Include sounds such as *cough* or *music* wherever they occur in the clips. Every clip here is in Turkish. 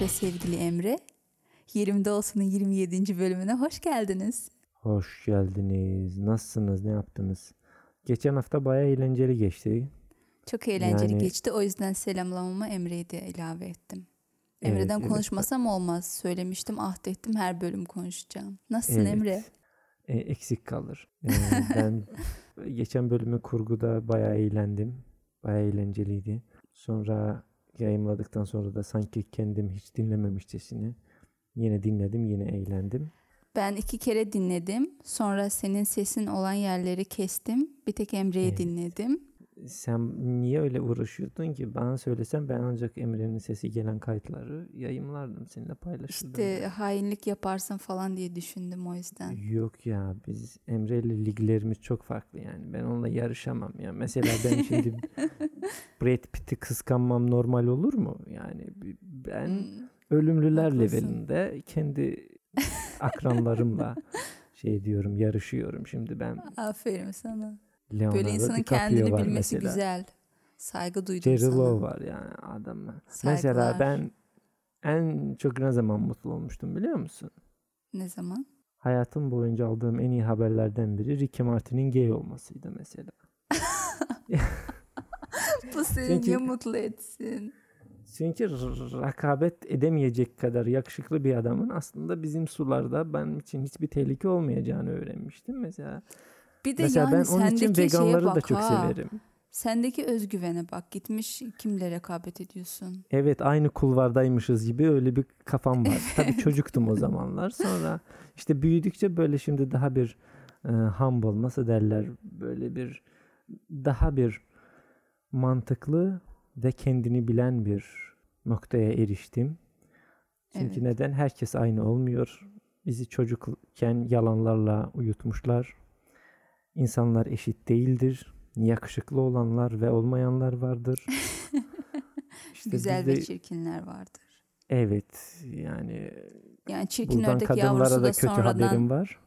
ve sevgili Emre. Yerimde Olsun'un 27. bölümüne hoş geldiniz. Hoş geldiniz. Nasılsınız? Ne yaptınız? Geçen hafta bayağı eğlenceli geçti. Çok eğlenceli Yani- geçti. O yüzden selamlamama Emre'yi de ilave ettim. Emre'den Evet, evet. konuşmasam olmaz. Söylemiştim, ahd ettim her bölüm konuşacağım. Nasılsın Evet. Emre? E, eksik kalır. E, *laughs* ben geçen bölümü kurguda bayağı eğlendim. Bayağı eğlenceliydi. Sonra yayınladıktan sonra da sanki kendim hiç dinlememişçesine yine dinledim, yine eğlendim. Ben iki kere dinledim. Sonra senin sesin olan yerleri kestim. Bir tek Emre'yi Evet. dinledim. Sen niye öyle uğraşıyordun ki? Bana söylesen ben ancak Emre'nin sesi gelen kayıtları yayımlardım, seninle paylaşırdım. İşte hainlik yaparsın falan diye düşündüm o yüzden. Yok ya biz Emre ile liglerimiz çok farklı yani. Ben onunla yarışamam ya. Mesela ben şimdi *laughs* Brad Pitt'i kıskanmam normal olur mu? Yani ben Hmm, ölümlüler haklısın. levelinde kendi akranlarımla *laughs* şey diyorum yarışıyorum şimdi ben. Aferin sana. Leonardo Böyle insanın DiCaprio kendini var bilmesi mesela. güzel. Saygı duydum Jerry sana. Lowe var yani adamla. Mesela ben en çok ne zaman mutlu olmuştum biliyor musun? Ne zaman? Hayatım boyunca aldığım en iyi haberlerden biri Ricky Martin'in gay olmasıydı mesela. *laughs* Bu seni Çünkü- niye mutlu etsin? Çünkü rakabet edemeyecek kadar yakışıklı bir adamın aslında bizim sularda benim için hiçbir tehlike olmayacağını öğrenmiştim. Mesela Bir de mesela yani ben onun için veganları bak da çok ha. severim. Sendeki özgüvene bak. Gitmiş kimle rekabet ediyorsun? Evet aynı kulvardaymışız gibi öyle bir kafam var. *laughs* Tabii çocuktum o zamanlar. Sonra işte büyüdükçe böyle şimdi daha bir e, humble nasıl derler böyle bir daha bir mantıklı ve kendini bilen bir noktaya eriştim. Çünkü Evet. neden? Herkes aynı olmuyor. Bizi çocukken yalanlarla uyutmuşlar. İnsanlar eşit değildir. Yakışıklı olanlar ve olmayanlar vardır. *laughs* İşte Güzel biz ve çirkinler vardır. Evet yani Yani çirkin ördek yavrusu da da kötü sonradan haberim var.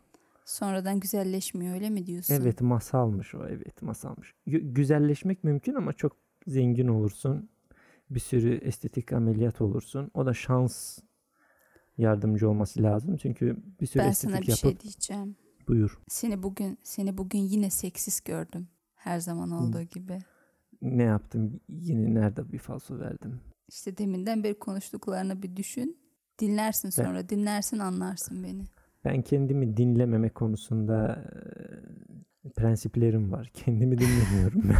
sonradan güzelleşmiyor öyle mi diyorsun? Evet masalmış o evet masalmış. Gü- güzelleşmek mümkün ama çok zengin olursun. Bir sürü estetik ameliyat olursun. O da şans yardımcı olması lazım. Çünkü bir sürü Ben estetik sana bir yapıp şey diyeceğim. Buyur. Seni bugün seni bugün yine seksist gördüm. Her zaman olduğu gibi. Ne yaptım? Yine nerede bir falso verdim? İşte deminden beri konuştuklarını bir düşün. Dinlersin Ben- sonra. Dinlersin anlarsın beni. Ben kendimi dinlememe konusunda e, prensiplerim var. Kendimi dinlemiyorum. *laughs*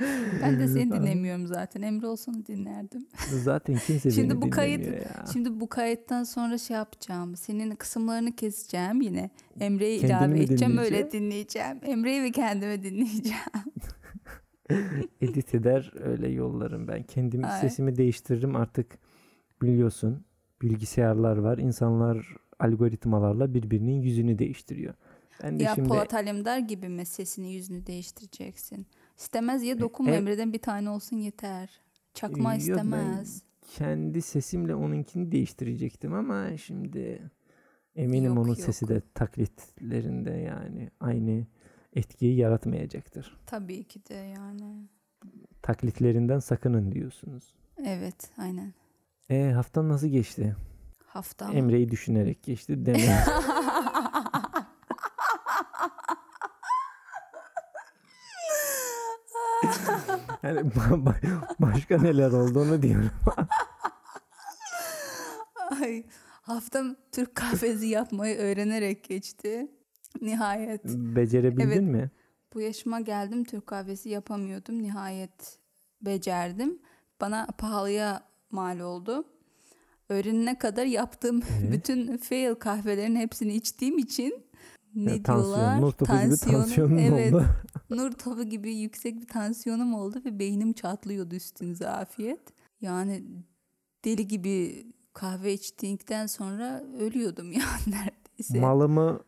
*laughs* Ben de seni dinlemiyorum zaten. Emre olsun dinlerdim. Zaten kimse *laughs* Şimdi beni bu kayıt- dinlemiyor ya. Şimdi bu kayıttan sonra şey yapacağım. Senin kısımlarını keseceğim yine. Emre'yi ilave edeceğim. Öyle dinleyeceğim. Emre'yi ve kendimi dinleyeceğim. *laughs* edit eder öyle yollarım ben. Kendim Ay. sesimi değiştiririm artık biliyorsun bilgisayarlar var. İnsanlar algoritmalarla birbirinin yüzünü değiştiriyor. Ben de ya şimdi Polat Alemdar gibi mi sesini yüzünü değiştireceksin? İstemez ya dokunma e- Emre'den bir tane olsun yeter. Çakma Yok, istemez. kendi sesimle onunkini değiştirecektim ama şimdi eminim Yok, onun yok. sesi de taklitlerinde yani aynı etkiyi yaratmayacaktır. Tabii ki de yani. Taklitlerinden sakının diyorsunuz. Evet aynen. E haftan nasıl geçti? Hafta. Emre'yi düşünerek geçti deme. *laughs* yani ba- ba- başka neler olduğunu diyorum. Ay, haftam Türk kahvesi yapmayı öğrenerek geçti. Nihayet. Becerebildin Evet. mi? Bu yaşıma geldim Türk kahvesi yapamıyordum. Nihayet becerdim. Bana pahalıya mal oldu. Öğrenene kadar yaptığım Evet. bütün fail kahvelerin hepsini içtiğim için ne Ya, tansiyon, diyorlar? nur topu gibi Tansiyonum- evet, oldu. *laughs* nur topu gibi yüksek bir tansiyonum oldu ve beynim çatlıyordu üstünüze afiyet. Yani deli gibi kahve içtikten sonra ölüyordum *laughs* yani neredeyse. Malımı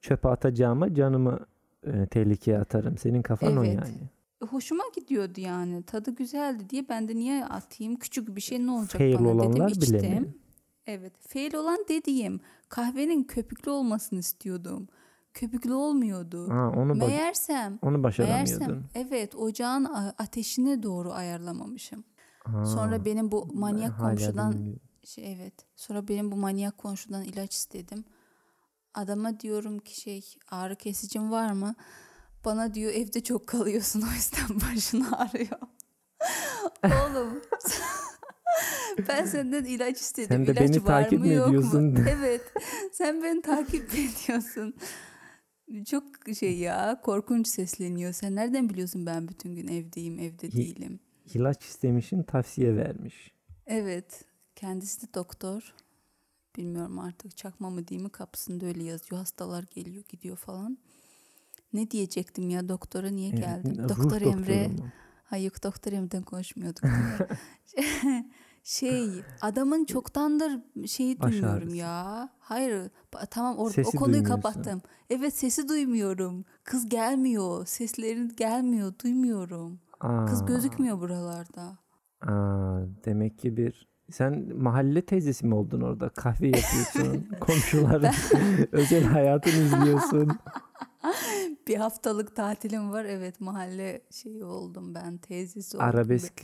çöpe atacağıma canımı e, tehlikeye atarım. Senin kafan o Evet. yani. Hoşuma gidiyordu yani. Tadı güzeldi diye ben de niye atayım? Küçük bir şey ne olacak Fail bana dedim olanlar bile içtim. mi? Evet. Fail olan dediğim kahvenin köpüklü olmasını istiyordum. Köpüklü olmuyordu. Ha, onu Meğersem onu Meğersem başaramıyordun. evet ocağın ateşine doğru ayarlamamışım. Ha, Sonra benim bu manyak komşudan bilmiyorum. şey evet. Sonra benim bu manyak komşudan ilaç istedim. Adama diyorum ki şey ağrı kesicin var mı? Bana diyor evde çok kalıyorsun o yüzden *laughs* başın ağrıyor. *laughs* Oğlum *laughs* ben senden ilaç istedim. Sen de İlaç beni var takip mı, mi yok mu? ediyorsun? *laughs* *laughs* Evet. Sen beni takip ediyorsun? Çok şey ya korkunç sesleniyor. Sen nereden biliyorsun ben bütün gün evdeyim, evde değilim. İlaç istemişin tavsiye vermiş. Evet. Kendisi de doktor. Bilmiyorum artık çakma mı değil mi kapısında öyle yazıyor. Hastalar geliyor gidiyor falan. Ne diyecektim ya doktora niye Evet, geldim? ruh Doktor Emre. mu? Hayır yok doktor Emre'den konuşmuyorduk. *laughs* şey adamın çoktandır şeyi Baş duymuyorum ağrısı. ya. Hayır tamam or- o konuyu kapattım. Evet sesi duymuyorum. Kız gelmiyor. Seslerin gelmiyor. Duymuyorum. Kız Aa, gözükmüyor buralarda. Aa, demek ki bir sen mahalle teyzesi mi oldun orada? Kahve yapıyorsun, *laughs* komşuların *laughs* özel hayatını izliyorsun. Bir haftalık tatilim var. Evet mahalle şeyi oldum ben. Teyzesi oldum. Arabesk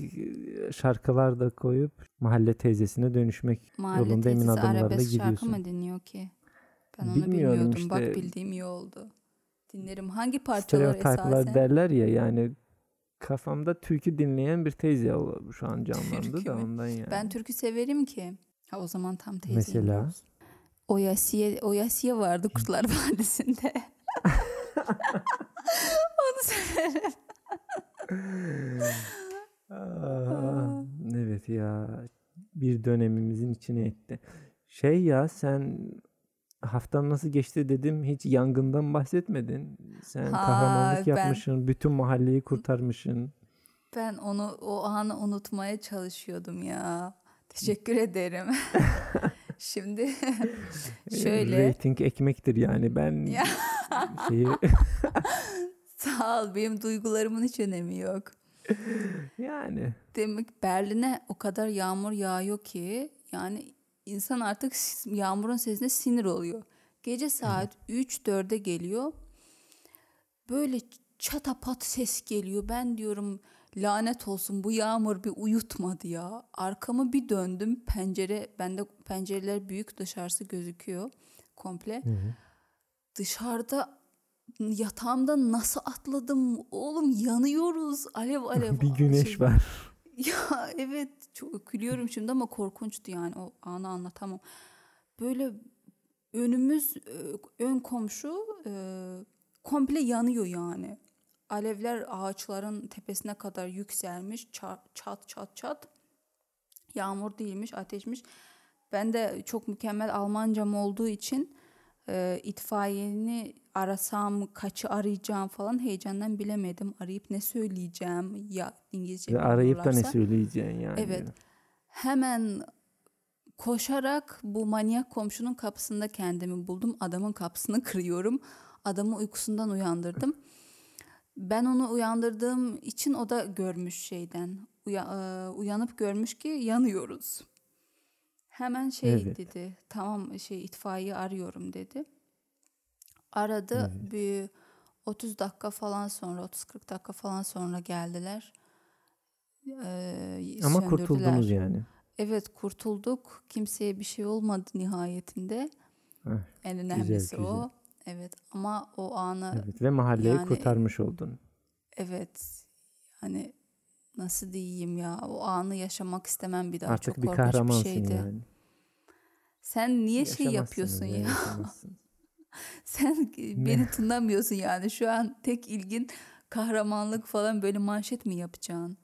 şarkılar da koyup mahalle teyzesine dönüşmek Mahalle yolunda emin adımlarla arabesk şarkı gidiyorsun. mı dinliyor ki? Ben onu Bilmiyorum bilmiyordum. Bak işte. bildiğim iyi oldu. Dinlerim. Hangi parçalar esasen? derler ya yani kafamda türkü dinleyen bir teyze şu an canlandı Türkü da ondan yani. Ben türkü severim ki. Ha o zaman tam teyzeyim. Mesela? Oyasiye, Oyasiye vardı Kurtlar Vadisi'nde. *laughs* Onu severim. Aa, evet ya bir dönemimizin içine etti. Şey ya sen haftan nasıl geçti dedim hiç yangından bahsetmedin. Sen Ha, kahramanlık ben- yapmışsın, bütün mahalleyi kurtarmışsın. Ben onu o anı unutmaya çalışıyordum ya. Teşekkür ederim. *laughs* Şimdi şöyle Rating ekmektir yani ben Ya. Şeyi *laughs* sağ ol benim duygularımın hiç önemi yok. yani Demek Berlin'e o kadar yağmur yağıyor ki yani insan artık yağmurun sesine sinir oluyor. Gece saat 3-4'e geliyor. Böyle çatapat ses geliyor. Ben diyorum lanet olsun bu yağmur bir uyutmadı ya. Arkamı bir döndüm pencere bende pencereler büyük dışarısı gözüküyor komple. Dışarıda yatağımda nasıl atladım oğlum yanıyoruz alev *laughs* alev. bir güneş Şey- var. *laughs* ya evet çok gülüyorum şimdi ama korkunçtu yani o anı anlatamam. Böyle önümüz ö, ön komşu e, komple yanıyor yani. Alevler ağaçların tepesine kadar yükselmiş ça- çat çat çat. Yağmur değilmiş ateşmiş. Ben de çok mükemmel Almancam olduğu için e, itfaiyeni arasam kaçı arayacağım falan heyecandan bilemedim. Arayıp ne söyleyeceğim ya İngilizce arayıp da ne söyleyeceksin yani. Evet. Hemen koşarak bu manyak komşunun kapısında kendimi buldum. Adamın kapısını *laughs* kırıyorum. Adamı uykusundan uyandırdım. Ben onu uyandırdığım için o da görmüş şeyden. Uya- e, uyanıp görmüş ki yanıyoruz. Hemen şey Evet. dedi. Tamam şey itfaiye arıyorum dedi. Aradı. Bir 30 dakika falan sonra 30-40 dakika falan sonra geldiler. Ee, Ama kurtuldunuz yani. Evet kurtulduk. Kimseye bir şey olmadı nihayetinde. Heh, En önemlisi güzel. o. Evet ama o anı Evet ve mahalleyi Yani- kurtarmış oldun. evet hani nasıl diyeyim ya o anı yaşamak istemem bir daha. Artık Çok bir korkunç bir kahramansın şeydi. yani. Sen niye şey yapıyorsun ya? *laughs* Sen beni tınlamıyorsun yani. Şu an tek ilgin kahramanlık falan böyle manşet mi yapacaksın?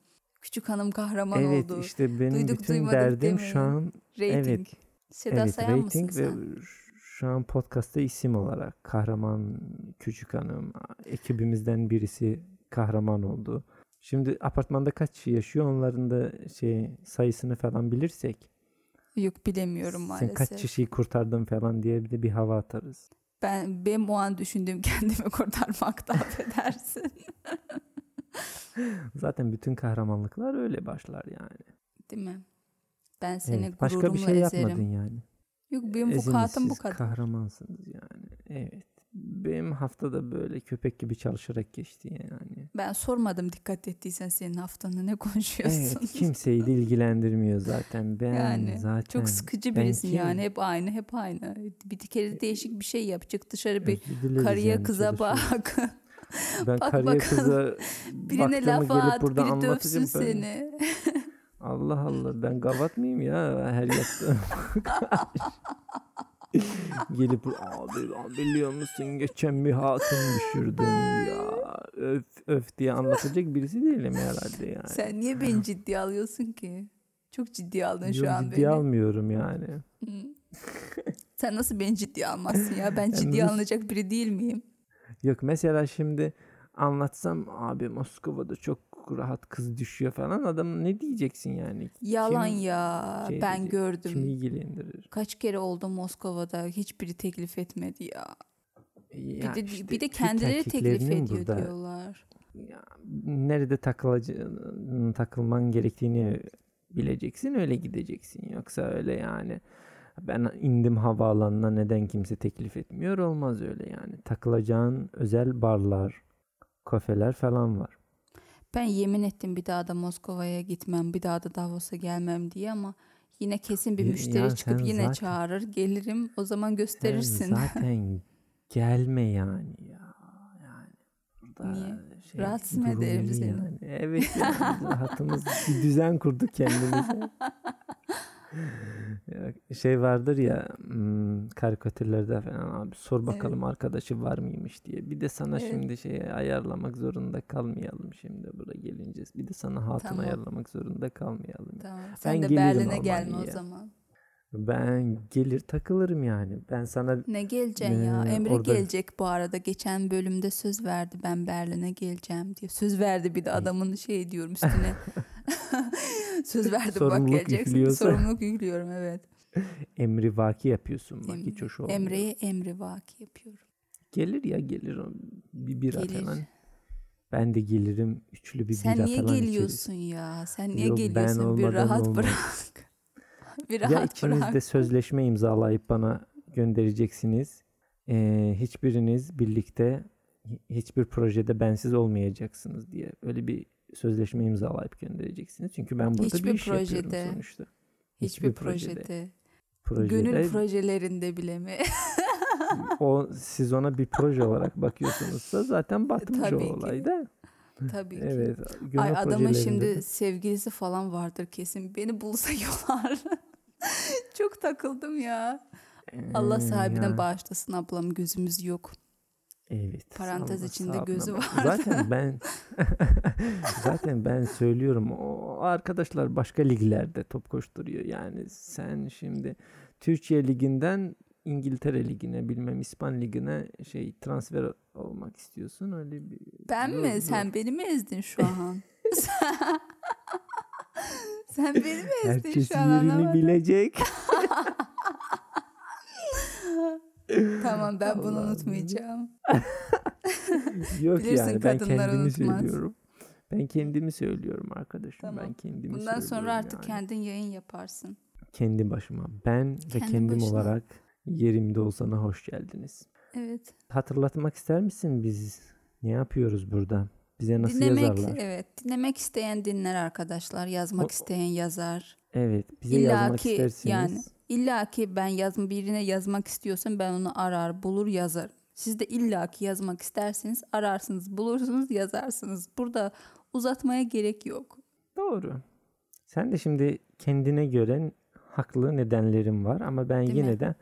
Küçük hanım kahraman evet oldu. işte benim Duyduk, bütün derdim şu an Rating. evet, Seda evet Sayan rating ve sen? şu an podcast'ta isim olarak kahraman küçük hanım ekibimizden birisi kahraman oldu. Şimdi apartmanda kaç kişi yaşıyor onların da şey sayısını falan bilirsek Yok bilemiyorum maalesef. sen kaç kişiyi kurtardın falan diye bir de bir hava atarız. Ben benim o an düşündüğüm *laughs* kendimi kurtarmakta affedersin. *laughs* Zaten bütün kahramanlıklar öyle başlar yani. Değil mi? Ben seni Evet, başka bir şey ezerim. yapmadın yani. Yok benim vukuatım bu siz kadar. Kahramansınız yani. Evet. Benim haftada böyle köpek gibi çalışarak geçti yani. Ben sormadım dikkat ettiysen senin haftanı ne konuşuyorsun. Evet kimseyi de ilgilendirmiyor zaten. Ben Yani zaten Çok sıkıcı birisin kim? yani hep aynı hep aynı. Bir kere değişik bir şey yap çık dışarı bir karıya yani, kıza bak. *laughs* Ben Bak karıya bakalım. kıza Birine laf at, biri dövsün seni. Allah Allah ben *laughs* gavat mıyım ya her yaptığım. *laughs* *laughs* Gelip abi, abi biliyor musun geçen bir hatun düşürdüm ya öf öf diye anlatacak birisi değilim herhalde yani. Sen niye beni ciddiye alıyorsun ki? Çok ciddiye aldın şu Yok, an ciddiye beni. almıyorum yani. Sen nasıl beni ciddiye almazsın ya? Ben *laughs* ciddiye nasıl- alınacak biri değil miyim? Yok mesela şimdi anlatsam abi Moskova'da çok rahat kız düşüyor falan adam ne diyeceksin yani? Yalan Kim ya. şey ben diyecek, gördüm. Kim ilgilendirir? Kaç kere oldu Moskova'da hiçbiri teklif etmedi ya. Ya Bir de işte bir de kendileri teklif ediyor burada diyorlar. ya, nerede takılacağını, takılman gerektiğini bileceksin öyle gideceksin. Yoksa öyle yani ben indim havaalanına neden kimse teklif etmiyor olmaz öyle yani. Takılacağın özel barlar, kafeler falan var. Ben yemin ettim bir daha da Moskova'ya gitmem, bir daha da Davos'a gelmem diye ama yine kesin bir müşteri ya çıkıp sen yine zaten- çağırır, gelirim. O zaman Sen gösterirsin. zaten gelme yani ya. Yani burada Niye? şey, Rahatsız mı ederim seni? Yani. Evet *laughs* yani rahatımız bir düzen kurduk kendimize. *laughs* Şey vardır ya hmm, karikatürlerde falan abi sor bakalım arkadaşı var mıymış diye. Bir de sana Evet. şimdi şey ayarlamak zorunda kalmayalım şimdi buraya gelince. Bir de sana hatun Tamam. ayarlamak zorunda kalmayalım. Tamam. Sen de gelirim Berlin'e gelme o ya. zaman. Ben gelir takılırım yani. Ben sana Ne geleceksin ya? Emre orada- gelecek bu arada. Geçen bölümde söz verdi ben Berlin'e geleceğim diye. Söz verdi bir de adamın şey diyorum üstüne. *laughs* *laughs* söz verdi bak Sorumluluk geleceksin. yüklüyorsa. Sorumluluk yüklüyorum evet. emri vaki yapıyorsun bak Em- hiç hoş olmuyor. Emre'ye emri vaki yapıyorum. Gelir ya gelir bir bira Gelir. falan. Ben de gelirim üçlü bir Sen bira niye falan geliyorsun ya? Sen niye Yok, geliyorsun? Bir rahat olmaz. bırak. *laughs* bir içeriz. Ya rahat ikiniz bırak. de sözleşme imzalayıp bana göndereceksiniz. Ee, hiçbiriniz birlikte hi- hiçbir projede bensiz olmayacaksınız diye öyle bir sözleşme imzalayıp göndereceksiniz. Çünkü ben burada Hiçbir bir iş yapıyorum projede. sonuçta. Hiçbir projede. Projede Gönül projelerinde bile mi? *laughs* o siz ona bir proje olarak bakıyorsunuzsa zaten batmış o Tabii ki. olay da. Tabii ki. Evet. Ay projelerinde şimdi sevgilisi falan vardır kesin. Beni bulsa *laughs* yolar. Çok takıldım ya. Allah Ee, sahibine ya, bağışlasın ablam gözümüz yok. Evet. Parantez Allah içinde gözü var. Zaten *laughs* ben *laughs* zaten ben söylüyorum o arkadaşlar başka liglerde top koşturuyor. Yani sen şimdi Türkiye liginden İngiltere ligine bilmem İspan ligine şey transfer olmak istiyorsun öyle bir Ben mi? zor. Sen beni mi ezdin şu an? *laughs* Sen beni mi ezdin herkes şu an yerini anlamadım. bilecek. Tamam ben bunu Allah'ım. unutmayacağım. *laughs* Yok Bilirsin yani ben kendimi unutmaz. söylüyorum. Ben kendimi söylüyorum arkadaşım. Tamam. Ben kendimi Bundan sonra artık yani. kendin yayın yaparsın. kendi başıma. Ben ve Kendi kendim başına. olarak yerimde olsana hoş geldiniz. Evet. Hatırlatmak ister misin biz ne yapıyoruz burada? Bize nasıl dinlemek yazarlar? evet. Dinlemek isteyen dinler arkadaşlar. Yazmak O- isteyen yazar. Evet, bize İlla yazmak ki isterseniz. yani illa ki ben yazm birine yazmak istiyorsam ben onu arar, bulur, yazar. Siz de illa ki yazmak isterseniz ararsınız, bulursunuz, yazarsınız. Burada uzatmaya gerek yok. Doğru. Sen de şimdi kendine göre haklı nedenlerim var ama ben Değil yine mi? de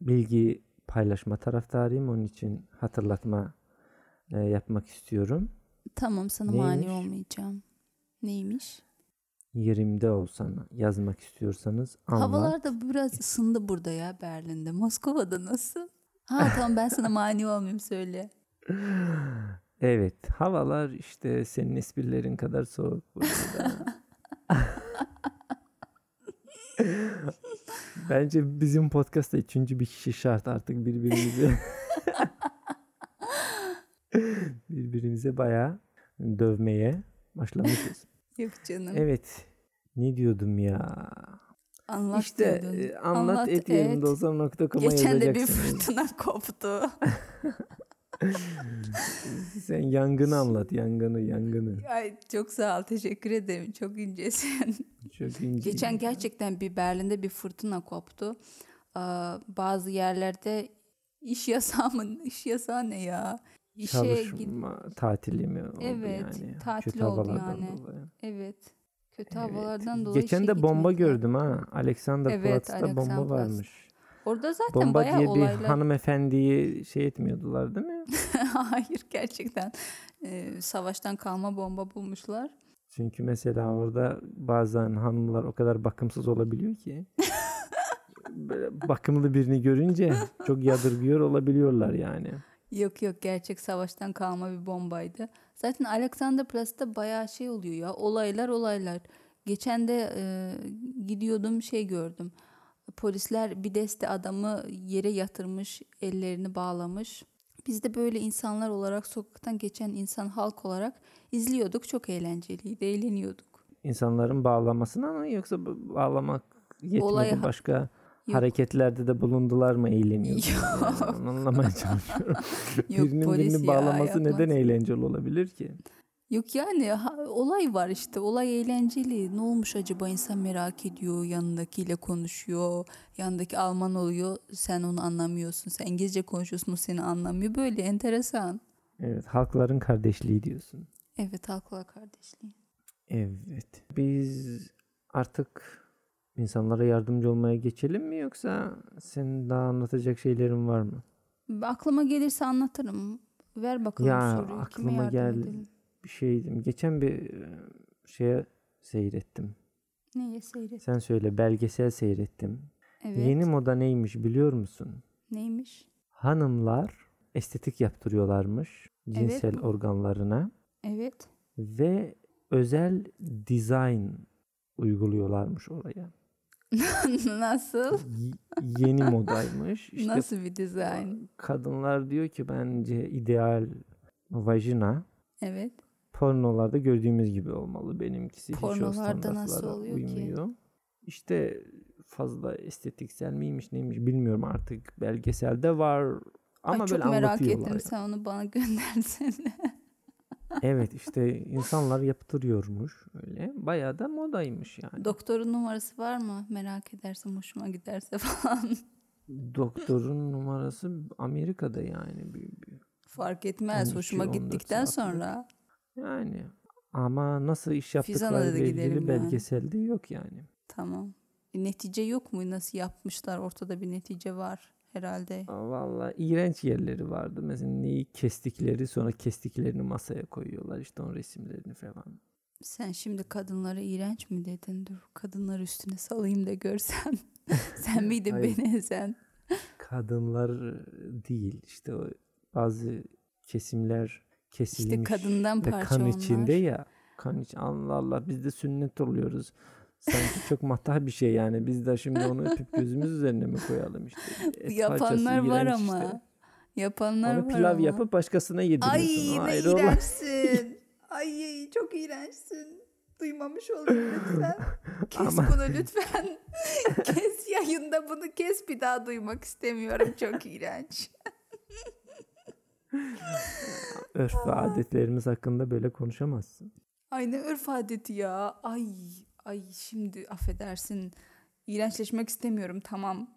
bilgi paylaşma taraftarıyım. Onun için hatırlatma e, yapmak istiyorum. Tamam sana mani Neymiş? olmayacağım. Neymiş? Yerimde olsan yazmak istiyorsanız anlat. Havalar da biraz ısındı burada ya Berlin'de. Moskova'da nasıl? Ha *laughs* tamam ben sana mani olmayayım söyle. Evet, havalar işte senin esprilerin kadar soğuk burada. *laughs* Bence bizim podcast'ta üçüncü bir kişi şart artık birbirimizi *laughs* birbirimize bayağı dövmeye başlamışız. Yok canım. Evet. Ne diyordum ya? Anlat işte diyordun. e, anlat, et et. yerimde olsam.com'a Geçen de bir fırtına *laughs* koptu. Sen yangını anlat yangını yangını. Ay çok sağ ol teşekkür ederim çok incesin. Çok ince. Geçen gerçekten bir Berlin'de bir fırtına koptu. Aa, bazı yerlerde iş yasağı mı? İş yasağı ne ya? İşe gid- Çalışma tatili mi oldu Evet, yani? tatil Kötü oldu yani. dolayı. Evet. Kötü Evet. havalardan dolayı Geçen de bomba gitmediler. gördüm ha. Alexander Evet, Platz'ta bomba Alexanderplatz. varmış. Orada zaten Bomba bayağı diye bir olaylar. hanımefendiyi şey etmiyordular değil mi? *laughs* Hayır gerçekten e, savaştan kalma bomba bulmuşlar. Çünkü mesela orada bazen hanımlar o kadar bakımsız olabiliyor ki. *laughs* Bakımlı birini görünce çok yadırgıyor olabiliyorlar yani. Yok yok gerçek savaştan kalma bir bombaydı. Zaten Alexanderplatz'ta bayağı şey oluyor ya olaylar olaylar. Geçen de e, gidiyordum şey gördüm. Polisler bir deste adamı yere yatırmış, ellerini bağlamış. Biz de böyle insanlar olarak sokaktan geçen insan halk olarak izliyorduk. Çok eğlenceliydi, eğleniyorduk. İnsanların bağlamasına mı yoksa bağlamak yetmedi Olaya- başka Yok. hareketlerde de bulundular mı eğleniyorlar? Yok. Yani anlamaya çalışıyorum. *laughs* Yok, Birinin birini bağlaması neden yapmaz. eğlenceli olabilir ki? Yok yani ha- olay var işte. Olay eğlenceli. Ne olmuş acaba insan merak ediyor. Yanındakiyle konuşuyor. Yanındaki Alman oluyor. Sen onu anlamıyorsun. Sen İngilizce konuşuyorsun o seni anlamıyor. Böyle enteresan. Evet, halkların kardeşliği diyorsun. Evet halklar kardeşliği. Evet. Biz artık insanlara yardımcı olmaya geçelim mi yoksa senin daha anlatacak şeylerin var mı? Aklıma gelirse anlatırım. Ver bakalım Ya, soruyu. Kime aklıma yardım geldi. edelim? Bir şeydim. Geçen bir e, şeye seyrettim. Neye seyret? Sen söyle belgesel seyrettim. Evet. Yeni moda neymiş biliyor musun? Neymiş? Hanımlar estetik yaptırıyorlarmış cinsel organlarına Evet. ve özel dizayn uyguluyorlarmış oraya. *laughs* Nasıl? Yeni modaymış. *laughs* İşte Nasıl bir dizayn? kadınlar diyor ki bence ideal vajina Evet. pornolarda gördüğümüz gibi olmalı. Benimkisi Pornolarda nasıl oluyor ki? uymuyor. İşte fazla estetiksel miymiş neymiş bilmiyorum artık. Belgeselde var ama Ay, böyle çok merak ettim. Sen onu bana *laughs* göndersene. Evet işte insanlar yaptırıyormuş öyle. Bayağı da modaymış yani. Doktorun numarası var mı? Merak edersin hoşuma giderse *laughs* falan. Doktorun numarası Amerika'da yani. Bir, bir- Fark etmez. 12, Hoşuma 14 gittikten saatlik. sonra. Yani ama nasıl iş yaptıkları gidelim ilgili yani. belgeselde yok yani. Tamam. Bir netice yok mu? Nasıl yapmışlar? Ortada bir netice var herhalde. Aa, Vallahi iğrenç yerleri vardı. Mesela neyi kestikleri sonra kestiklerini masaya koyuyorlar. işte onun resimlerini falan. Sen şimdi kadınlara iğrenç mi dedin? Dur kadınlar üstüne salayım da görsen. *laughs* Sen miydin beni ezen? Kadınlar değil işte o bazı kesimler kesilmiş. kadından ve parça kan içinde onlar. ya. Kan iç Allah Allah biz de sünnet oluyoruz. Sanki çok matah bir şey yani. Biz de şimdi onu öpüp gözümüz üzerine mi koyalım işte. Et *laughs* Yapanlar var ama. işte. Yapanlar Onu var pilav ama. yapıp başkasına yediriyorsun. Ay ne iğrençsin. *laughs* Ay çok iğrençsin. Duymamış olayım lütfen. *laughs* Kes Ama- bunu lütfen. kes yayında bunu kes bir daha duymak istemiyorum. Çok iğrenç. Örf ve adetlerimiz hakkında böyle konuşamazsın. Ay ne örf adeti ya. Ay ay şimdi affedersin. İğrençleşmek istemiyorum tamam.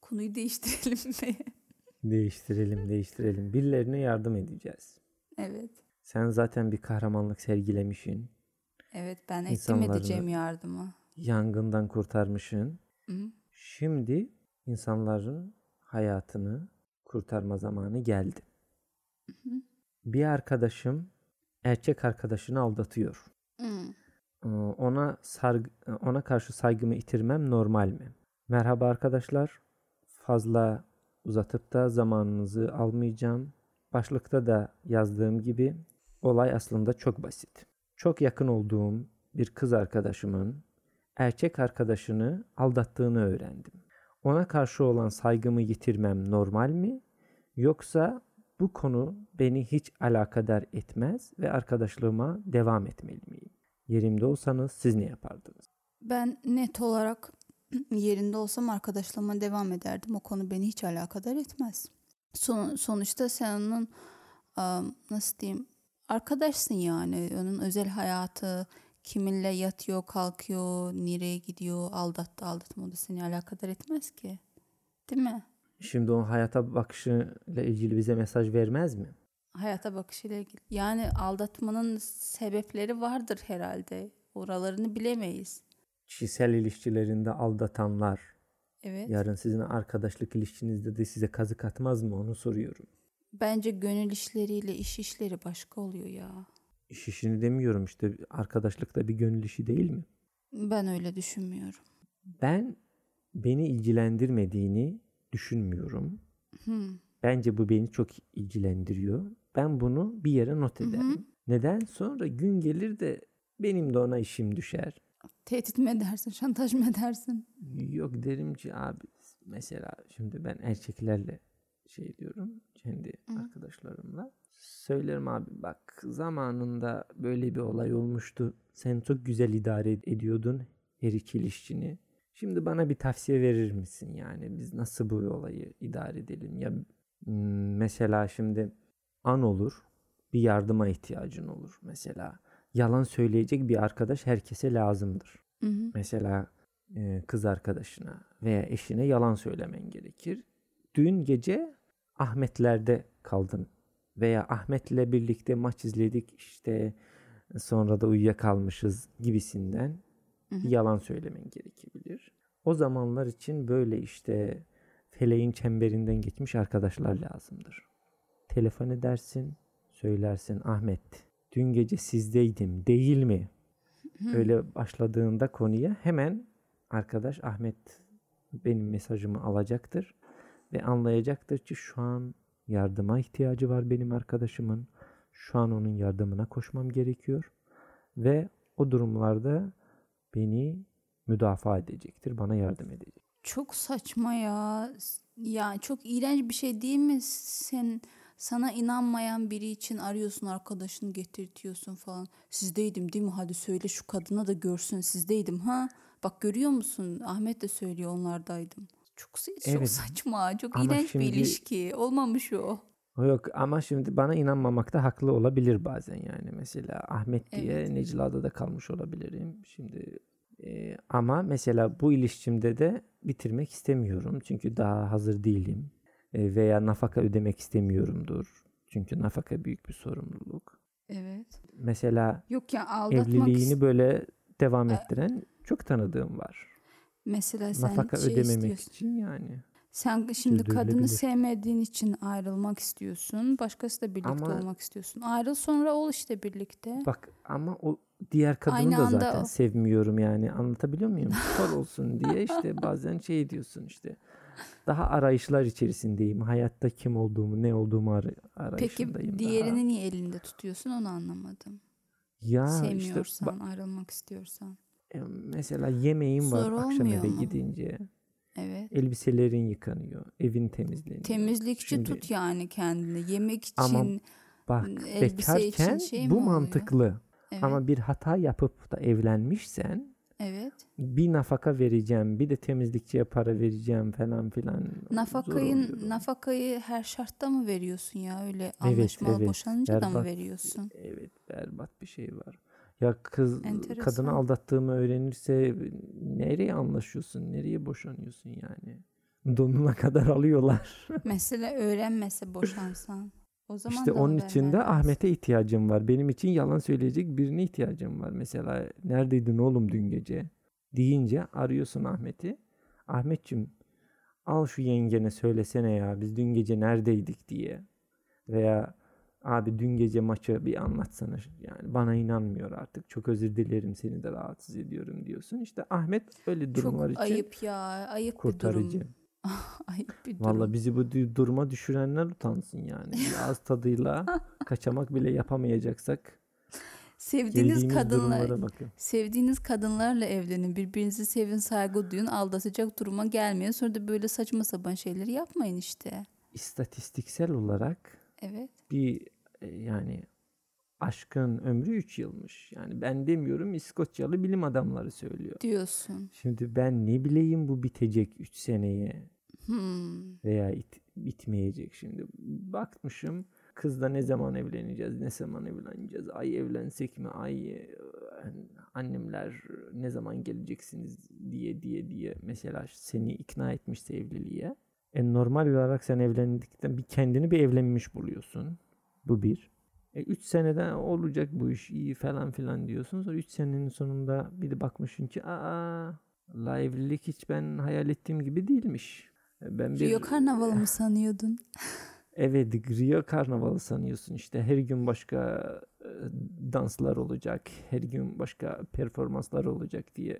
Konuyu değiştirelim *laughs* mi? Değiştirelim, değiştirelim. Birilerine yardım edeceğiz. evet. Sen zaten bir kahramanlık sergilemişsin. Evet ben ettim edeceğim yardımı. Yangından kurtarmışsın. Hı? Şimdi insanların hayatını kurtarma zamanı geldi. Bir arkadaşım erkek arkadaşını aldatıyor. Hı. Ee, Ona sarg- ona karşı saygımı yitirmem normal mi? Merhaba arkadaşlar. Fazla uzatıp da zamanınızı almayacağım. Başlıkta da yazdığım gibi olay aslında çok basit. Çok yakın olduğum bir kız arkadaşımın erkek arkadaşını aldattığını öğrendim. Ona karşı olan saygımı yitirmem normal mi? Yoksa bu konu beni hiç alakadar etmez ve arkadaşlığıma devam etmeli miyim? Yerimde olsanız siz ne yapardınız? Ben net olarak *clears throat* yerinde olsam arkadaşlığıma devam ederdim. O konu beni hiç alakadar etmez. Son, sonuçta sen onun nasıl diyeyim arkadaşsın yani. Onun özel hayatı kiminle yatıyor, kalkıyor, nereye gidiyor, aldattı, aldatmadı seni alakadar etmez ki. Değil mi? Şimdi o hayata bakışıyla ilgili bize mesaj vermez mi? Hayata bakışıyla ilgili. Yani aldatmanın sebepleri vardır herhalde. Oralarını bilemeyiz. Kişisel ilişkilerinde aldatanlar Evet. yarın sizin arkadaşlık ilişkinizde de size kazık atmaz mı onu soruyorum. Bence gönül işleriyle iş işleri başka oluyor ya. İş işini demiyorum işte arkadaşlıkta bir gönül işi değil mi? Ben öyle düşünmüyorum. Ben beni ilgilendirmediğini düşünmüyorum. Hmm. Bence bu beni çok ilgilendiriyor. Ben bunu bir yere not ederim. Neden? Sonra gün gelir de benim de ona işim düşer. Tehdit mi edersin, şantaj mı edersin? Yok derim ki abi mesela şimdi ben erkeklerle şey diyorum kendi arkadaşlarımla. Söylerim abi bak zamanında böyle bir olay olmuştu. Sen çok güzel idare ediyordun her iki ilişkini. Şimdi bana bir tavsiye verir misin yani biz nasıl bu olayı idare edelim ya mesela şimdi an olur bir yardıma ihtiyacın olur mesela yalan söyleyecek bir arkadaş herkese lazımdır. Hı hı. Mesela e, kız arkadaşına veya eşine yalan söylemen gerekir. Dün gece Ahmetler'de kaldın veya Ahmet'le birlikte maç izledik işte sonra da uyuyakalmışız gibisinden bir yalan söylemen gerekebilir. O zamanlar için böyle işte feleğin çemberinden geçmiş arkadaşlar lazımdır. Telefon edersin, söylersin Ahmet dün gece sizdeydim değil mi? Öyle başladığında konuya hemen arkadaş Ahmet benim mesajımı alacaktır ve anlayacaktır ki şu an yardıma ihtiyacı var benim arkadaşımın. Şu an onun yardımına koşmam gerekiyor ve o durumlarda beni müdafaa edecektir, bana yardım edecek. Çok saçma ya. Ya çok iğrenç bir şey değil mi? Sen sana inanmayan biri için arıyorsun arkadaşını getirtiyorsun falan. Sizdeydim değil mi? Hadi söyle şu kadına da görsün sizdeydim ha. Bak görüyor musun? Ahmet de söylüyor onlardaydım. Çok, çok Evet. saçma. Çok Ama iğrenç şimdi- bir ilişki. Olmamış o. Yok ama şimdi bana inanmamakta haklı olabilir bazen yani. Mesela Ahmet diye Evet. Necla'da kalmış olabilirim. Şimdi e, ama mesela bu ilişkimde de bitirmek istemiyorum. Çünkü daha hazır değilim. Veya nafaka ödemek istemiyorumdur. Çünkü nafaka büyük bir sorumluluk. Evet. Mesela Yok ya aldatmak evliliğini böyle devam ettiren çok tanıdığım var. mesela sen nafaka şey ödememek istiyorsun. için yani. Sen şimdi kadını sevmediğin için ayrılmak istiyorsun. Başkasıyla birlikte Ama- olmak istiyorsun. Ayrıl sonra ol işte birlikte. Bak ama o diğer kadını Aynı da zaten o. sevmiyorum yani anlatabiliyor muyum? Spor olsun diye işte bazen şey diyorsun işte daha arayışlar içerisindeyim. Hayatta kim olduğumu ne olduğumu ar- arayışındayım Peki daha. diğerini niye elinde tutuyorsun onu anlamadım. ya işte Sevmiyorsan, ba- ayrılmak istiyorsan. e, mesela yemeğim var Zor akşam olmuyor eve mu? gidince Evet. elbiselerin yıkanıyor, evin temizleniyor. Temizlikçi Şimdi- tut yani kendini. Yemek için, Ama Bak elbise için bekarken şey mi bu oluyor? mantıklı. evet. Ama bir hata yapıp da evlenmişsen evet. bir nafaka vereceğim, bir de temizlikçiye para vereceğim falan filan. Nafakayı nafakayı her şartta mı veriyorsun ya? Öyle Evet, anlaşmalı evet. boşanınca da mı Berbat. veriyorsun? Evet, berbat bir şey var. Ya kız Enteresan. kadını aldattığımı öğrenirse nereye anlaşıyorsun, nereye boşanıyorsun yani? Donuna *laughs* kadar alıyorlar. Mesela öğrenmese boşansan. O zaman işte onun için de. Ahmet'e ihtiyacım var. Benim için yalan söyleyecek birine ihtiyacım var. Mesela neredeydin oğlum dün gece? Deyince arıyorsun Ahmet'i. Ahmetçim al şu yengene söylesene ya biz dün gece neredeydik diye. Veya abi dün gece maçı bir anlatsana. Yani bana inanmıyor artık. Çok özür dilerim seni de rahatsız ediyorum diyorsun. İşte Ahmet öyle durumlar Çok için ayıp ya. Ayıp bir kurtarıcı. durum. *laughs* ayıp bir durum. Valla bizi bu du- duruma düşürenler utansın yani. *laughs* Ağız tadıyla kaçamak bile yapamayacaksak Sevdiğiniz kadınlar sevdiğiniz kadınlarla evlenin. Birbirinizi sevin, saygı duyun. Aldatacak duruma gelmeyin. Sonra da böyle saçma sapan şeyleri yapmayın işte. İstatistiksel olarak Evet. bir e, yani aşkın ömrü 3 yılmış. Yani ben demiyorum İskoçyalı bilim adamları söylüyor. Diyorsun. Şimdi ben ne bileyim bu bitecek 3 seneye Hmm. veya it- bitmeyecek şimdi. Bakmışım kızla ne zaman evleneceğiz, ne zaman evleneceğiz, ay evlensek mi, ay e, annemler ne zaman geleceksiniz diye diye diye mesela seni ikna etmişse evliliğe. E normal olarak sen evlendikten bir kendini bir evlenmiş buluyorsun. Bu bir. E 3 seneden olacak bu iş iyi falan filan diyorsun. Sonra 3 senenin sonunda bir de bakmışsın ki aa la evlilik hiç ben hayal ettiğim gibi değilmiş. E, ben bir Rio Karnavalı mı sanıyordun? *laughs* Evet Rio Karnavalı sanıyorsun işte her gün başka e, danslar olacak, her gün başka performanslar olacak diye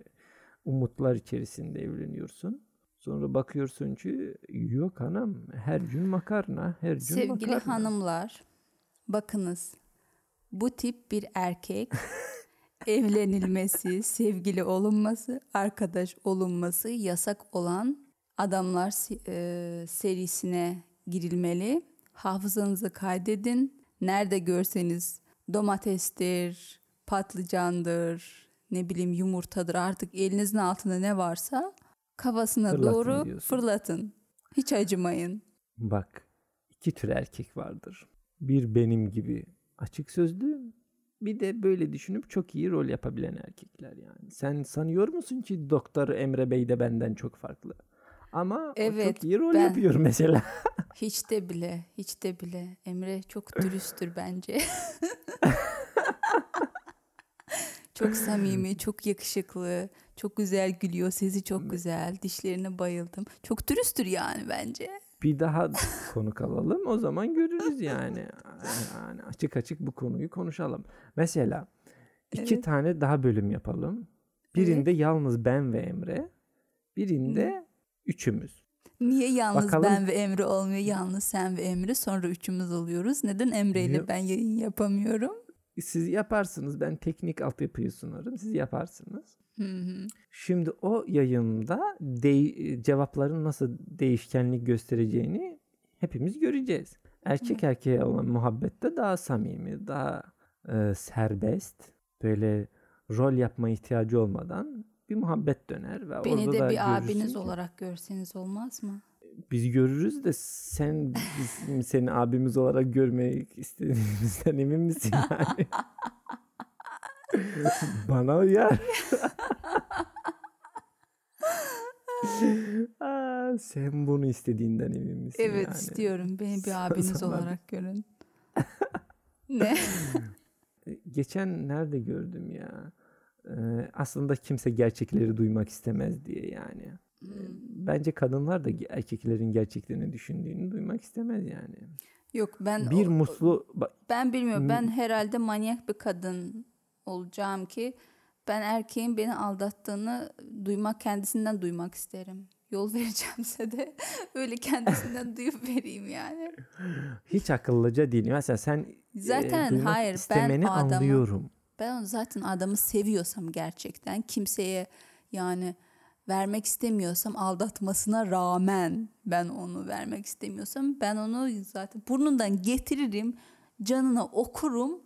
umutlar içerisinde evleniyorsun. Sonra bakıyorsun ki yok hanım her gün makarna, her gün Sevgili makarna. Sevgili hanımlar bakınız bu tip bir erkek *laughs* evlenilmesi, sevgili olunması, arkadaş olunması yasak olan adamlar e, serisine girilmeli. Hafızanızı kaydedin. Nerede görseniz domatestir, patlıcandır, ne bileyim yumurtadır artık elinizin altında ne varsa kafasına fırlatın doğru diyorsun. fırlatın. Hiç acımayın. Bak iki tür erkek vardır. Bir benim gibi açık sözlü bir de böyle düşünüp çok iyi rol yapabilen erkekler yani. Sen sanıyor musun ki Doktor Emre Bey de benden çok farklı? Ama evet, çok iyi rol ben, yapıyor mesela. *laughs* hiç de bile, hiç de bile. Emre çok dürüsttür bence. *laughs* çok samimi, çok yakışıklı, çok güzel gülüyor, sesi çok güzel, dişlerine bayıldım. Çok dürüsttür yani bence. Bir daha konuk alalım o zaman görürüz yani. Yani açık açık bu konuyu konuşalım. Mesela iki evet. tane daha bölüm yapalım. Birinde evet. yalnız ben ve Emre. Birinde Hı. üçümüz. Niye yalnız Bakalım. ben ve Emre olmuyor? Yalnız sen ve Emre sonra üçümüz oluyoruz. Neden Emre ile ben yayın yapamıyorum? Siz yaparsınız. Ben teknik altyapıyı sunarım. Siz yaparsınız. Şimdi o yayında de- cevapların nasıl değişkenlik göstereceğini hepimiz göreceğiz. Erkek erkeğe olan muhabbette daha samimi, daha e, serbest, böyle rol yapma ihtiyacı olmadan bir muhabbet döner ve Beni orada de da bir abiniz ki, olarak görseniz olmaz mı? Biz görürüz de sen biz seni abimiz olarak görmek istediğimizden emin misin *laughs* yani? Bana uyar. *laughs* *laughs* Aa, sen bunu istediğinden emin misin? Evet yani? istiyorum. Beni bir abiniz Sana... olarak görün. *laughs* ne? Geçen nerede gördüm ya? Ee, aslında kimse gerçekleri duymak istemez diye yani. Hmm. Bence kadınlar da erkeklerin gerçeklerini düşündüğünü duymak istemez yani. Yok ben bir o, muslu ben bilmiyorum. Ben herhalde manyak bir kadın olacağım ki ben erkeğin beni aldattığını duymak kendisinden duymak isterim. Yol *laughs* vereceğimse de öyle kendisinden *laughs* duyup vereyim yani. Hiç akıllıca değil. Mesela sen zaten e, hayır ben adamı, anlıyorum. Ben onu zaten adamı seviyorsam gerçekten kimseye yani vermek istemiyorsam aldatmasına rağmen ben onu vermek istemiyorsam ben onu zaten burnundan getiririm canına okurum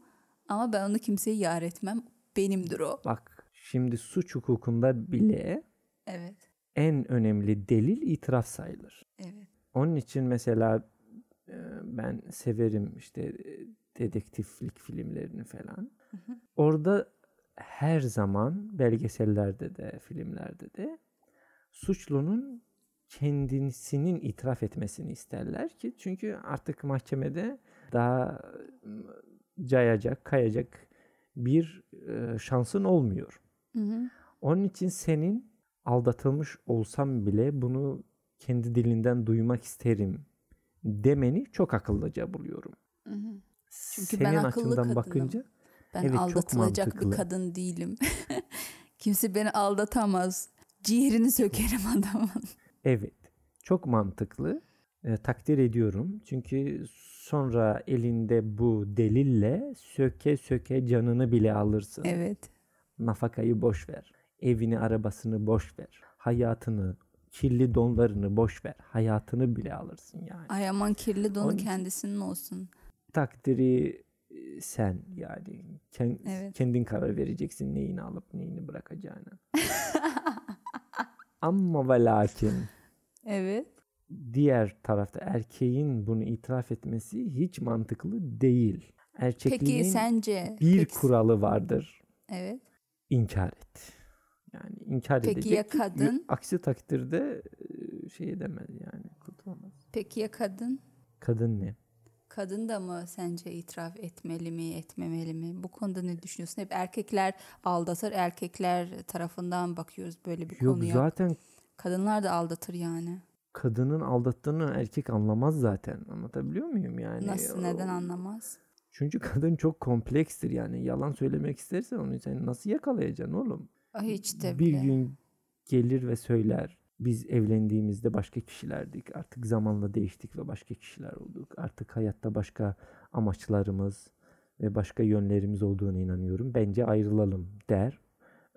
ama ben onu kimseye yar etmem. Benimdir o. Bak şimdi suç hukukunda bile evet. en önemli delil itiraf sayılır. Evet. Onun için mesela e, ben severim işte e, dedektiflik filmlerini falan. Hı hı. Orada her zaman belgesellerde de filmlerde de suçlunun kendisinin itiraf etmesini isterler ki çünkü artık mahkemede daha cayacak, kayacak bir e, şansın olmuyor. Hı hı. Onun için senin aldatılmış olsam bile bunu kendi dilinden duymak isterim demeni çok akıllıca buluyorum. Hı hı. Çünkü Senin ben akıllı kadınım. bakınca ben evet, aldatılacak çok bir kadın değilim. *laughs* Kimse beni aldatamaz. Ciğerini sökerim adamın. Evet. Çok mantıklı. E, takdir ediyorum. Çünkü sonra elinde bu delille söke söke canını bile alırsın. Evet. Nafakayı boş ver. Evini, arabasını boş ver. Hayatını, kirli donlarını boş ver. Hayatını bile alırsın yani. Ay aman kirli donu Onun kendisinin olsun. Takdiri e, sen yani Kend, evet. kendin karar vereceksin neyini alıp neyini bırakacağını. *laughs* Ama ve lakin Evet. Diğer tarafta erkeğin bunu itiraf etmesi hiç mantıklı değil. Erkekliğin Peki sence bir peki, kuralı vardır. Evet. İnkar et. Yani inkar Peki edecek. ya kadın? Aksi takdirde e, şey edemez yani kurtulamaz. Peki ya kadın? Kadın ne? Kadın da mı sence itiraf etmeli mi, etmemeli mi? Bu konuda ne düşünüyorsun? Hep erkekler aldatır, erkekler tarafından bakıyoruz böyle bir Yok konuya. zaten Kadınlar da aldatır yani. Kadının aldattığını erkek anlamaz zaten. Anlatabiliyor muyum yani? Nasıl, neden anlamaz? Çünkü kadın çok komplekstir yani. Yalan söylemek istersen onu sen nasıl yakalayacaksın oğlum? Ay hiç de bir gün gelir ve söyler. Biz evlendiğimizde başka kişilerdik. Artık zamanla değiştik ve başka kişiler olduk. Artık hayatta başka amaçlarımız ve başka yönlerimiz olduğuna inanıyorum. Bence ayrılalım der.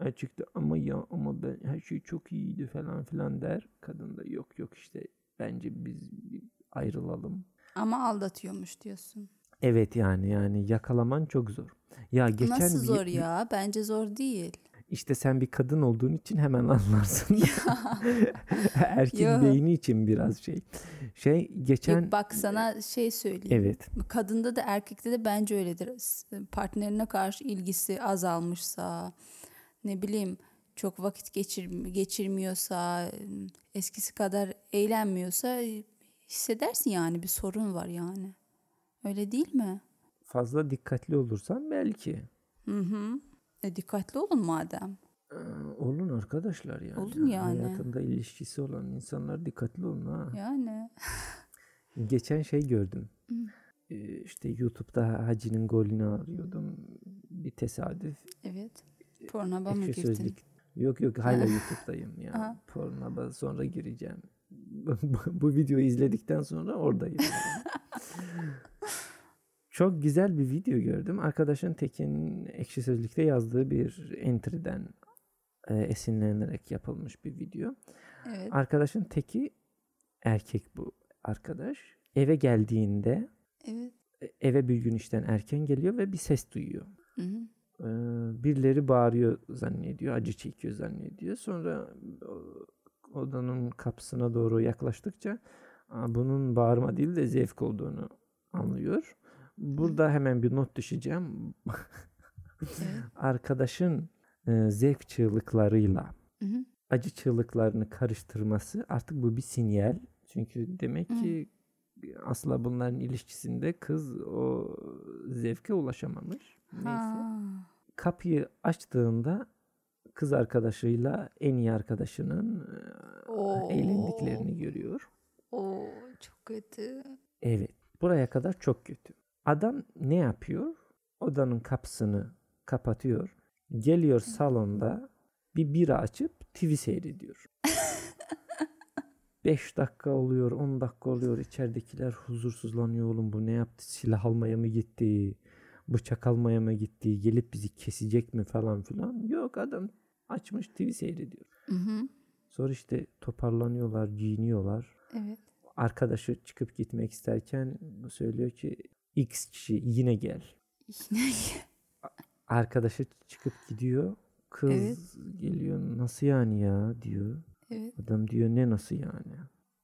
De ama ya ama ben her şey çok iyiydi falan filan der. Kadın da yok yok işte bence biz ayrılalım. Ama aldatıyormuş diyorsun. Evet yani yani yakalaman çok zor. Ya geçen Nasıl bir- zor ya? Bence zor değil. İşte sen bir kadın olduğun için hemen *laughs* anlarsın. *laughs* Erkek Yo. beyni için biraz şey. Şey geçen Yok, bak sana şey söyleyeyim. evet Kadında da erkekte de bence öyledir. S- Partnerine karşı ilgisi azalmışsa, ne bileyim çok vakit geçir, geçirmiyorsa, eskisi kadar eğlenmiyorsa hissedersin yani bir sorun var yani. Öyle değil mi? fazla dikkatli olursan belki. Hı hı. E, dikkatli olun madem. Ee, olun arkadaşlar yani. Olun yani. Hayatında ilişkisi olan insanlar dikkatli olun ha. Yani. *laughs* Geçen şey gördüm. Ee, işte YouTube'da Hacı'nın golünü arıyordum. Bir tesadüf. Evet. Pornaba mı girdin? Sözlük. Yok yok hala YouTube'dayım ya. Aha. Pornhub'a sonra gireceğim. bu, *laughs* bu videoyu izledikten sonra oradayım. *laughs* Çok güzel bir video gördüm. Arkadaşın Tekin Ekşi Sözlük'te yazdığı bir entry'den e, esinlenerek yapılmış bir video. Evet. Arkadaşın teki erkek bu arkadaş. Eve geldiğinde Evet. e, eve bir gün işten erken geliyor ve bir ses duyuyor. Birileri bağırıyor zannediyor, acı çekiyor zannediyor. Sonra odanın kapısına doğru yaklaştıkça "Aa, bunun bağırma değil de zevk olduğunu anlıyor. Burada hemen bir not düşeceğim. *laughs* Arkadaşın e, zevk çığlıklarıyla acı çığlıklarını karıştırması artık bu bir sinyal. Çünkü demek ki asla bunların ilişkisinde kız o zevke ulaşamamış. Neyse Ha. Kapıyı açtığında kız arkadaşıyla en iyi arkadaşının e, Oo. eğlendiklerini görüyor. Oo çok kötü. Evet. Buraya kadar çok kötü. Adam ne yapıyor? Odanın kapısını kapatıyor. Geliyor salonda bir bira açıp TV seyrediyor. *laughs* 5 dakika oluyor, 10 dakika oluyor. İçeridekiler huzursuzlanıyor oğlum bu ne yaptı? Silah almaya mı gitti? Bıçak almaya mı gitti? Gelip bizi kesecek mi falan filan. Yok adam açmış TV seyrediyor. Hı hı. Sonra işte toparlanıyorlar, giyiniyorlar. Evet. Arkadaşı çıkıp gitmek isterken söylüyor ki X kişi yine gel. Arkadaşı çıkıp gidiyor. Kız Evet. geliyor nasıl yani ya diyor. evet. Adam diyor ne nasıl yani?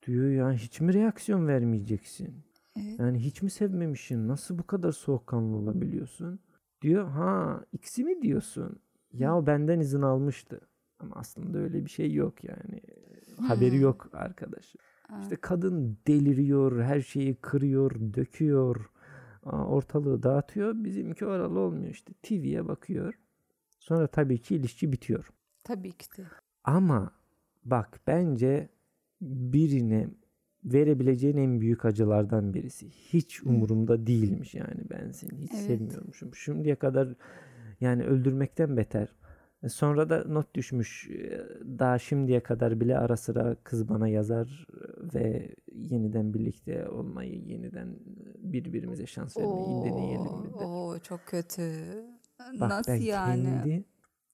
Diyor ya hiç mi reaksiyon vermeyeceksin? Evet. Yani hiç mi sevmemişsin? Nasıl bu kadar soğukkanlı olabiliyorsun? Diyor ha X'i mi diyorsun? Ya o benden izin almıştı. Ama aslında öyle bir şey yok yani. Haberi yok arkadaşı. Aa. İşte kadın deliriyor, her şeyi kırıyor, döküyor, ortalığı dağıtıyor. Bizimki oralı olmuyor işte. TV'ye bakıyor. Sonra tabii ki ilişki bitiyor. Tabii ki de. Ama bak bence birine verebileceğin en büyük acılardan birisi. Hiç umurumda değilmiş yani ben seni hiç Evet. sevmiyormuşum. Şimdiye kadar yani öldürmekten beter. E, Sonra da not düşmüş. e, Daha şimdiye kadar bile ara sıra kız bana yazar e, ve yeniden birlikte olmayı, yeniden birbirimize şans vermeyi deneyelim der. Oo, çok kötü. Bak Nasıl ben yani? kendi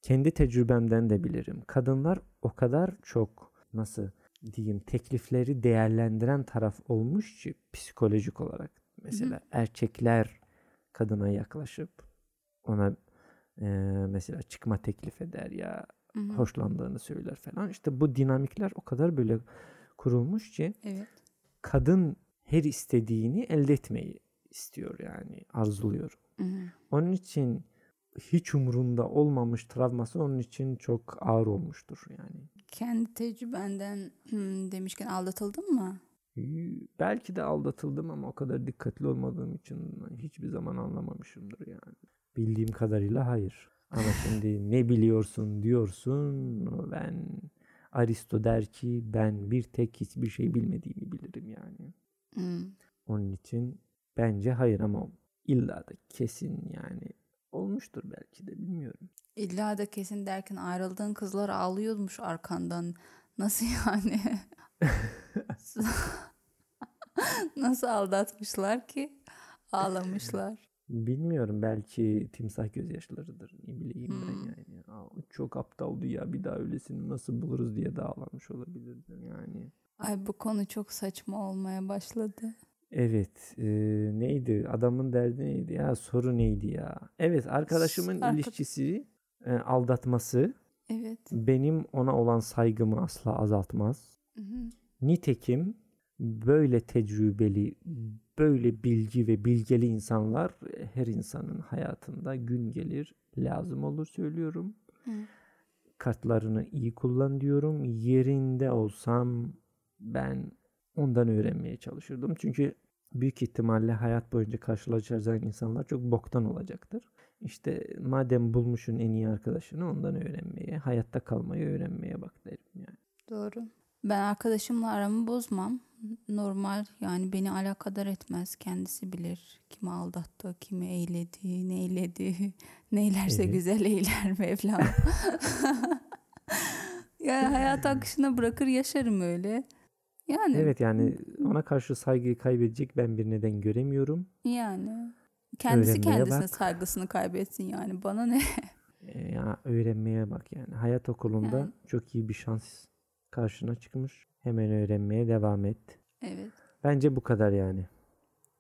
kendi tecrübemden de bilirim. Kadınlar o kadar çok nasıl diyeyim teklifleri değerlendiren taraf olmuş psikolojik olarak. Mesela erkekler kadına yaklaşıp ona e, mesela çıkma teklif eder ya Hı hı. hoşlandığını söyler falan. İşte bu dinamikler o kadar böyle kurulmuş ki Evet. kadın her istediğini elde etmeyi istiyor yani arzuluyor. Hı. Onun için hiç umurunda olmamış travması onun için çok ağır olmuştur yani. Kendi tecrübenden hmm, demişken aldatıldın mı? Belki de aldatıldım ama o kadar dikkatli olmadığım için hiçbir zaman anlamamışımdır yani. Bildiğim kadarıyla hayır. Ama *laughs* şimdi ne biliyorsun diyorsun ben Aristo der ki ben bir tek hiçbir şey bilmediğimi bilirim yani. Hmm. Onun için bence hayır ama illa da kesin yani olmuştur belki de bilmiyorum. İlla da kesin derken ayrıldığın kızlar ağlıyormuş arkandan. Nasıl *laughs* yani? Nasıl aldatmışlar ki? Ağlamışlar. Bilmiyorum belki timsah gözyaşlarıdır ne bileyim ben Hmm. yani. Aa, çok aptaldı ya bir daha öylesini nasıl buluruz diye de ağlamış olabilirdi yani. Ay bu konu çok saçma olmaya başladı. Evet e, neydi adamın derdi neydi ya soru neydi ya. Evet arkadaşımın Arka- ilişkisi e, aldatması Evet. benim ona olan saygımı asla azaltmaz. Hı hı. Nitekim böyle tecrübeli, böyle bilgi ve bilgeli insanlar her insanın hayatında gün gelir lazım olur söylüyorum. Hı. Kartlarını iyi kullan diyorum. Yerinde olsam ben ondan öğrenmeye çalışırdım. Çünkü büyük ihtimalle hayat boyunca karşılaşacağın insanlar çok boktan olacaktır. İşte madem bulmuşsun en iyi arkadaşını ondan öğrenmeye, hayatta kalmayı öğrenmeye bak derim yani. Doğru. Ben arkadaşımla aramı bozmam. Normal yani beni alakadar etmez. Kendisi bilir kimi aldattı, kimi eyledi, ne eyledi. *laughs* Neylerse Evet. güzel eyler Mevlam. *laughs* yani hayat akışına bırakır yaşarım öyle. Yani Evet yani ona karşı saygıyı kaybedecek ben bir neden göremiyorum. yani kendisi Öğrenmeye kendisine bak. saygısını kaybetsin yani bana ne? Ee, ya öğrenmeye bak yani. Hayat okulunda Yani. çok iyi bir şans karşına çıkmış. Hemen öğrenmeye devam et. evet. Bence bu kadar yani.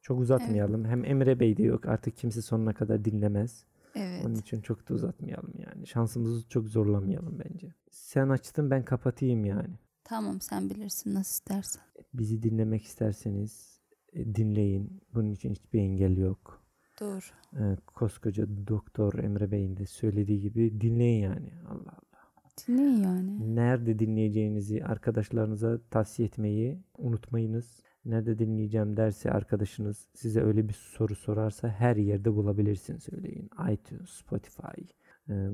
Çok uzatmayalım. Hem Emre Bey de yok. Artık kimse sonuna kadar dinlemez. Evet. Onun için çok da uzatmayalım yani. Şansımızı çok zorlamayalım bence. Sen açtın ben kapatayım yani. Tamam sen bilirsin nasıl istersen. Bizi dinlemek isterseniz e, dinleyin. Bunun için hiçbir engel yok. Doğru. Ee, koskoca doktor Emre Bey'in de söylediği gibi dinleyin yani. Allah Allah. Dinleyin yani. Nerede dinleyeceğinizi arkadaşlarınıza tavsiye etmeyi unutmayınız. Nerede dinleyeceğim derse arkadaşınız size öyle bir soru sorarsa her yerde bulabilirsin söyleyin. iTunes, Spotify, e,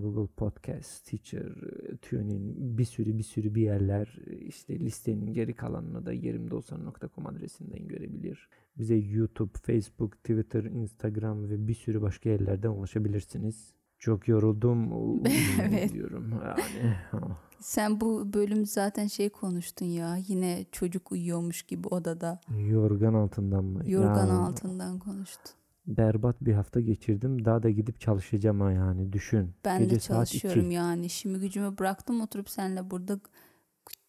Google Podcast, Stitcher, e, TuneIn bir sürü bir sürü bir yerler e, işte listenin geri kalanını da yerimdeolsan.com adresinden görebilir. Bize YouTube, Facebook, Twitter, Instagram ve bir sürü başka yerlerden ulaşabilirsiniz. Çok yoruldum. *laughs* Evet. diyorum. Yani. ah. *laughs* Sen bu bölüm zaten şey konuştun ya. Yine çocuk uyuyormuş gibi odada. Yorgan altından mı? Yorgan Ya, altından konuştun. Berbat bir hafta geçirdim. Daha da gidip çalışacağım ha yani düşün. Ben Gece de çalışıyorum yani. İşimi gücümü bıraktım oturup seninle burada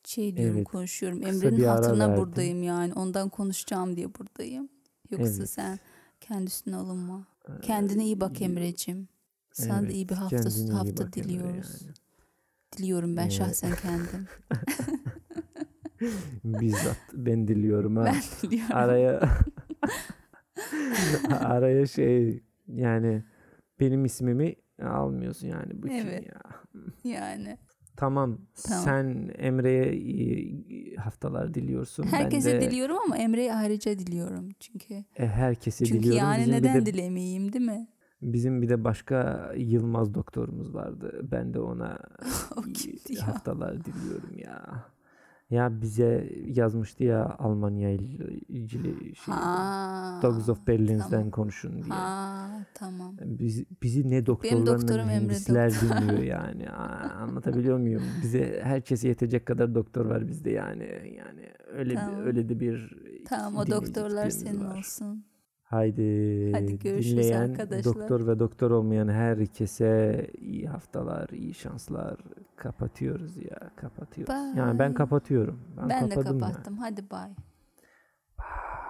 şey diyorum Evet. konuşuyorum. Emre'nin hatırına verdim. buradayım yani. Ondan konuşacağım diye buradayım. Yoksa Evet. sen kendisine alınma. Ee, Kendine iyi bak Emre'cim. Sana da Evet, iyi bir hafta kendine hafta diliyoruz. yani. Diliyorum ben Ee, şahsen kendim. *laughs* Bizzat ben diliyorum ha. ben diliyorum. Araya *laughs* *laughs* araya şey yani benim ismimi almıyorsun yani bu kim Evet. ya. Yani. Tamam, Tamam. sen Emre'ye iyi haftalar diliyorsun. Herkese ben de diliyorum ama Emre'ye ayrıca diliyorum. Çünkü e, herkese çünkü diliyorum. yani Bizim neden de- dilemeyeyim değil mi? Bizim bir de başka Yılmaz doktorumuz vardı. Ben de ona *laughs* ya? haftalar diliyorum ya. Ya bize yazmıştı ya Almanya ile ilgili şey. Ha. Dogs of Berlin'den tamam. konuşun diye. Ha tamam. Bizi, bizi ne doktorlar ne mühendisler dinliyor yani. Anlatabiliyor muyum? Bize herkese yetecek kadar doktor var bizde yani. Yani öyle Tamam. bir, öyle de bir Tamam o doktorlar senin var. olsun. Haydi, Hadi görüşürüz dinleyen arkadaşlar. doktor ve doktor olmayan herkese iyi haftalar, iyi şanslar. Kapatıyoruz ya, kapatıyoruz. Yani ben Bye. kapatıyorum. Ben, Ben, de kapadım ya. kapattım. Hadi bay. Bye.